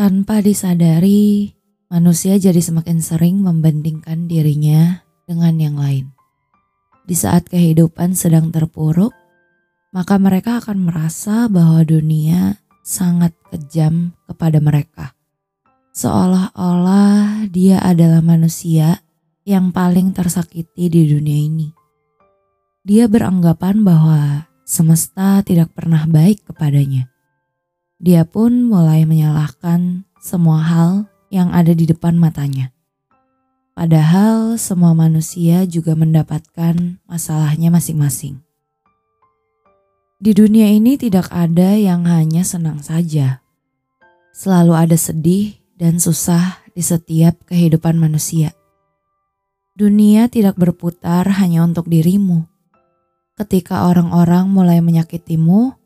Tanpa disadari, manusia jadi semakin sering membandingkan dirinya dengan yang lain. Di saat kehidupan sedang terpuruk, maka mereka akan merasa bahwa dunia sangat kejam kepada mereka. Seolah-olah dia adalah manusia yang paling tersakiti di dunia ini. Dia beranggapan bahwa semesta tidak pernah baik kepadanya. Dia pun mulai menyalahkan semua hal yang ada di depan matanya. Padahal semua manusia juga mendapatkan masalahnya masing-masing. Di dunia ini tidak ada yang hanya senang saja. Selalu ada sedih dan susah di setiap kehidupan manusia. Dunia tidak berputar hanya untuk dirimu. Ketika orang-orang mulai menyakitimu,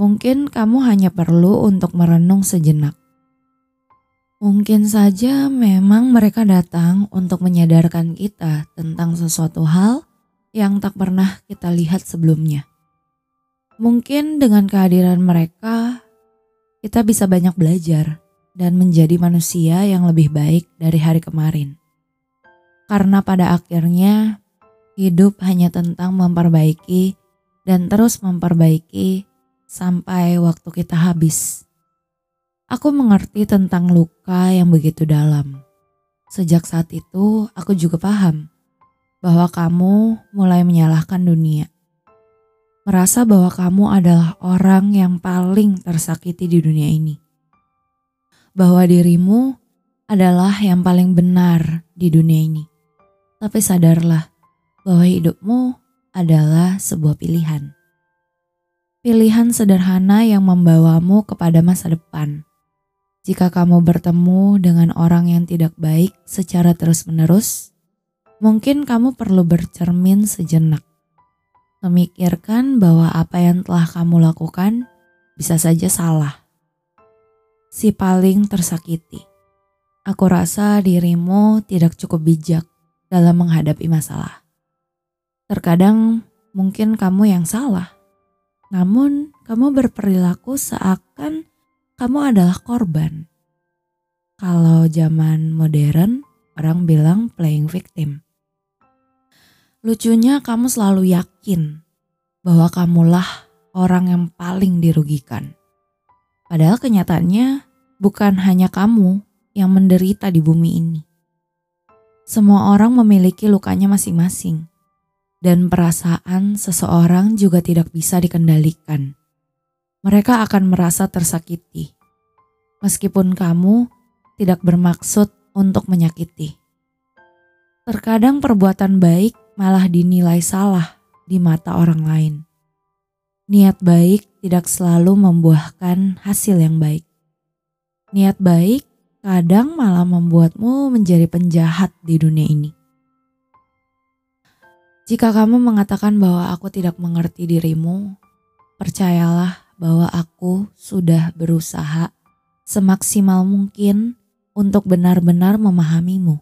Mungkin kamu hanya perlu untuk merenung sejenak. Mungkin saja memang mereka datang untuk menyadarkan kita tentang sesuatu hal yang tak pernah kita lihat sebelumnya. Mungkin dengan kehadiran mereka, kita bisa banyak belajar dan menjadi manusia yang lebih baik dari hari kemarin. Karena pada akhirnya, hidup hanya tentang memperbaiki dan terus memperbaiki sampai waktu kita habis. Aku mengerti tentang luka yang begitu dalam. Sejak saat itu, aku juga paham bahwa kamu mulai menyalahkan dunia. Merasa bahwa kamu adalah orang yang paling tersakiti di dunia ini. Bahwa dirimu adalah yang paling benar di dunia ini. Tapi sadarlah bahwa hidupmu adalah sebuah pilihan. Pilihan sederhana yang membawamu kepada masa depan. Jika kamu bertemu dengan orang yang tidak baik secara terus-menerus, mungkin kamu perlu bercermin sejenak. Memikirkan bahwa apa yang telah kamu lakukan bisa saja salah. Si paling tersakiti. Aku rasa dirimu tidak cukup bijak dalam menghadapi masalah. Terkadang mungkin kamu yang salah namun, kamu berperilaku seakan kamu adalah korban. Kalau zaman modern, orang bilang playing victim. Lucunya, kamu selalu yakin bahwa kamulah orang yang paling dirugikan. Padahal kenyataannya bukan hanya kamu yang menderita di bumi ini. Semua orang memiliki lukanya masing-masing dan perasaan seseorang juga tidak bisa dikendalikan. Mereka akan merasa tersakiti, meskipun kamu tidak bermaksud untuk menyakiti. Terkadang perbuatan baik malah dinilai salah di mata orang lain. Niat baik tidak selalu membuahkan hasil yang baik. Niat baik kadang malah membuatmu menjadi penjahat di dunia ini. Jika kamu mengatakan bahwa aku tidak mengerti dirimu, percayalah bahwa aku sudah berusaha semaksimal mungkin untuk benar-benar memahamimu.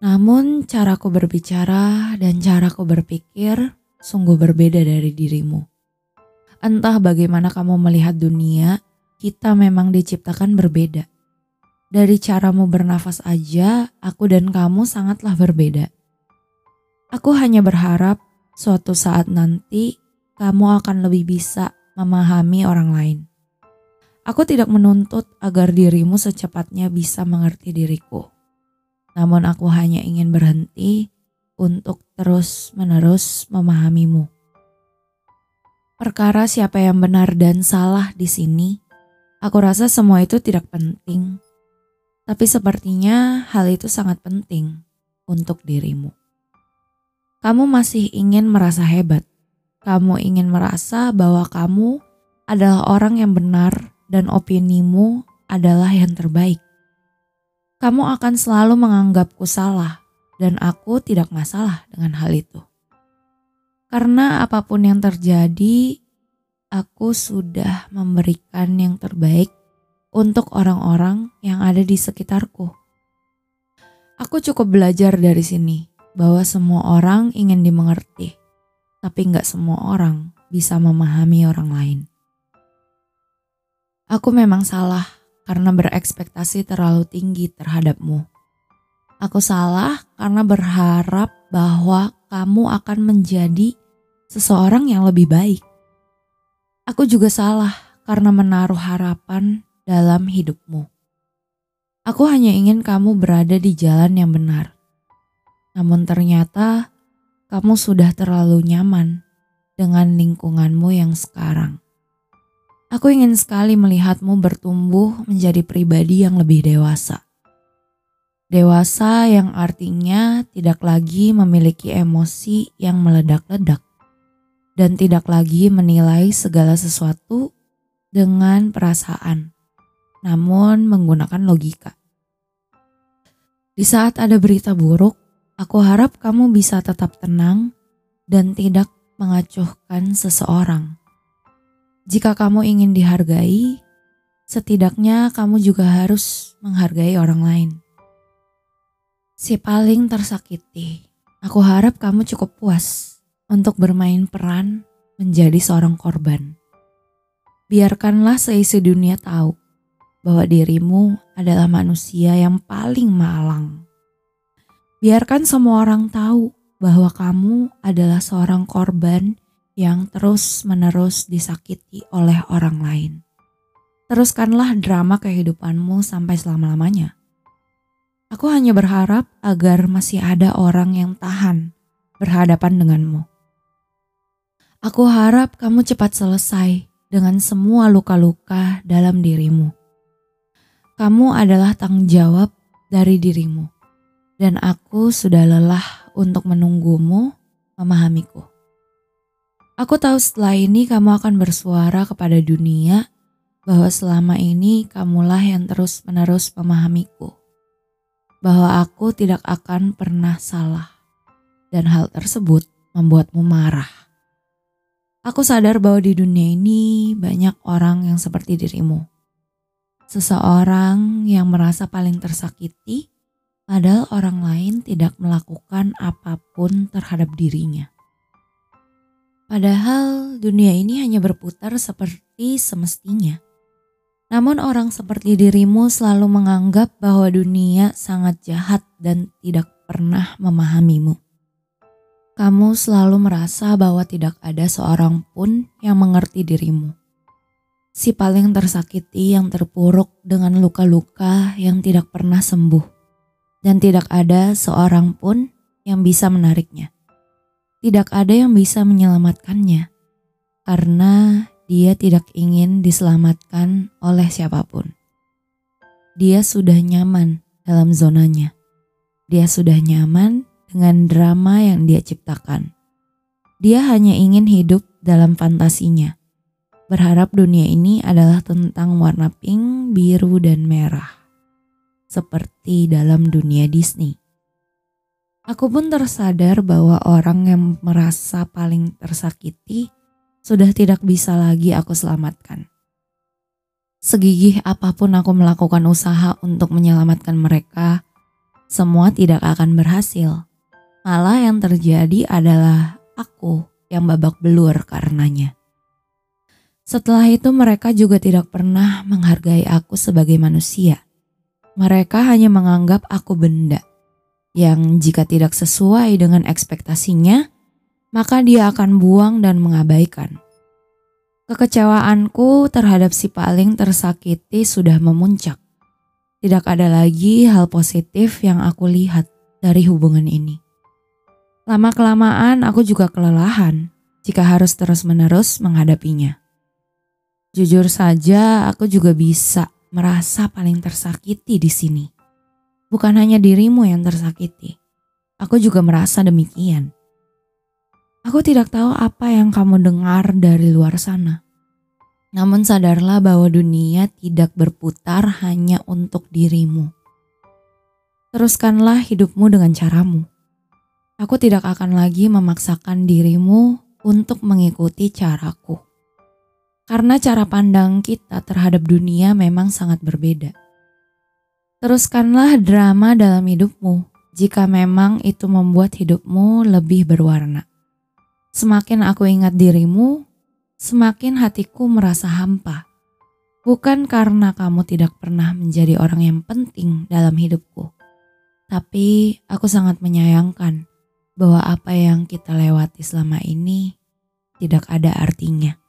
Namun, caraku berbicara dan caraku berpikir sungguh berbeda dari dirimu. Entah bagaimana kamu melihat dunia, kita memang diciptakan berbeda. Dari caramu bernafas aja, aku dan kamu sangatlah berbeda. Aku hanya berharap suatu saat nanti kamu akan lebih bisa memahami orang lain. Aku tidak menuntut agar dirimu secepatnya bisa mengerti diriku. Namun aku hanya ingin berhenti untuk terus-menerus memahamimu. Perkara siapa yang benar dan salah di sini, aku rasa semua itu tidak penting. Tapi sepertinya hal itu sangat penting untuk dirimu. Kamu masih ingin merasa hebat. Kamu ingin merasa bahwa kamu adalah orang yang benar dan opinimu adalah yang terbaik. Kamu akan selalu menganggapku salah dan aku tidak masalah dengan hal itu. Karena apa pun yang terjadi, aku sudah memberikan yang terbaik untuk orang-orang yang ada di sekitarku. Aku cukup belajar dari sini bahwa semua orang ingin dimengerti, tapi nggak semua orang bisa memahami orang lain. Aku memang salah karena berekspektasi terlalu tinggi terhadapmu. Aku salah karena berharap bahwa kamu akan menjadi seseorang yang lebih baik. Aku juga salah karena menaruh harapan dalam hidupmu. Aku hanya ingin kamu berada di jalan yang benar. Namun ternyata kamu sudah terlalu nyaman dengan lingkunganmu yang sekarang. Aku ingin sekali melihatmu bertumbuh menjadi pribadi yang lebih dewasa. Dewasa yang artinya tidak lagi memiliki emosi yang meledak-ledak dan tidak lagi menilai segala sesuatu dengan perasaan, namun menggunakan logika. Di saat ada berita buruk, aku harap kamu bisa tetap tenang dan tidak mengacuhkan seseorang. Jika kamu ingin dihargai, setidaknya kamu juga harus menghargai orang lain si paling tersakiti. Aku harap kamu cukup puas untuk bermain peran menjadi seorang korban. Biarkanlah seisi dunia tahu bahwa dirimu adalah manusia yang paling malang. Biarkan semua orang tahu bahwa kamu adalah seorang korban yang terus-menerus disakiti oleh orang lain. Teruskanlah drama kehidupanmu sampai selama-lamanya. Aku hanya berharap agar masih ada orang yang tahan berhadapan denganmu. Aku harap kamu cepat selesai dengan semua luka-luka dalam dirimu. Kamu adalah tanggung jawab dari dirimu, dan aku sudah lelah untuk menunggumu memahamiku. Aku tahu setelah ini kamu akan bersuara kepada dunia bahwa selama ini kamulah yang terus-menerus memahamiku bahwa aku tidak akan pernah salah, dan hal tersebut membuatmu marah. Aku sadar bahwa di dunia ini banyak orang yang seperti dirimu. Seseorang yang merasa paling tersakiti, padahal orang lain tidak melakukan apa pun terhadap dirinya. Padahal dunia ini hanya berputar seperti semestinya. Namun orang seperti dirimu selalu menganggap bahwa dunia sangat jahat dan tidak pernah memahamimu. Kamu selalu merasa bahwa tidak ada seorang pun yang mengerti dirimu. Si paling tersakiti yang terpuruk dengan luka-luka yang tidak pernah sembuh. Dan tidak ada seorang pun yang bisa menariknya. Tidak ada yang bisa menyelamatkannya. Karena dia tidak ingin diselamatkan oleh siapa pun. Dia sudah nyaman dalam zonanya. Dia sudah nyaman dengan drama yang dia ciptakan. Dia hanya ingin hidup dalam fantasinya. Berharap dunia ini adalah tentang warna pink, biru, dan merah. Seperti dalam dunia Disney. Aku pun tersadar bahwa orang yang merasa paling tersakiti sudah tidak bisa lagi aku selamatkan. Segigih apa pun aku melakukan usaha untuk menyelamatkan mereka, semua tidak akan berhasil. Malah yang terjadi adalah aku yang babak belur karenanya. Setelah itu mereka juga tidak pernah menghargai aku sebagai manusia. Mereka hanya menganggap aku benda yang jika tidak sesuai dengan ekspektasinya, maka dia akan buang dan mengabaikan. Kekecewaanku terhadap si paling tersakiti sudah memuncak. Tidak ada lagi hal positif yang aku lihat dari hubungan ini. Lama-kelamaan aku juga kelelahan jika harus terus-menerus menghadapinya. Jujur saja, aku juga bisa merasa paling tersakiti di sini. Bukan hanya dirimu yang tersakiti, aku juga merasa demikian. Aku tidak tahu apa yang kamu dengar dari luar sana. Namun sadarlah bahwa dunia tidak berputar hanya untuk dirimu. Teruskanlah hidupmu dengan caramu. Aku tidak akan lagi memaksakan dirimu untuk mengikuti caraku. Karena cara pandang kita terhadap dunia memang sangat berbeda. Teruskanlah drama dalam hidupmu jika memang itu membuat hidupmu lebih berwarna. Semakin aku ingat dirimu, semakin hatiku merasa hampa. Bukan karena kamu tidak pernah menjadi orang yang penting dalam hidupku, tapi aku sangat menyayangkan bahwa apa yang kita lewati selama ini tidak ada artinya.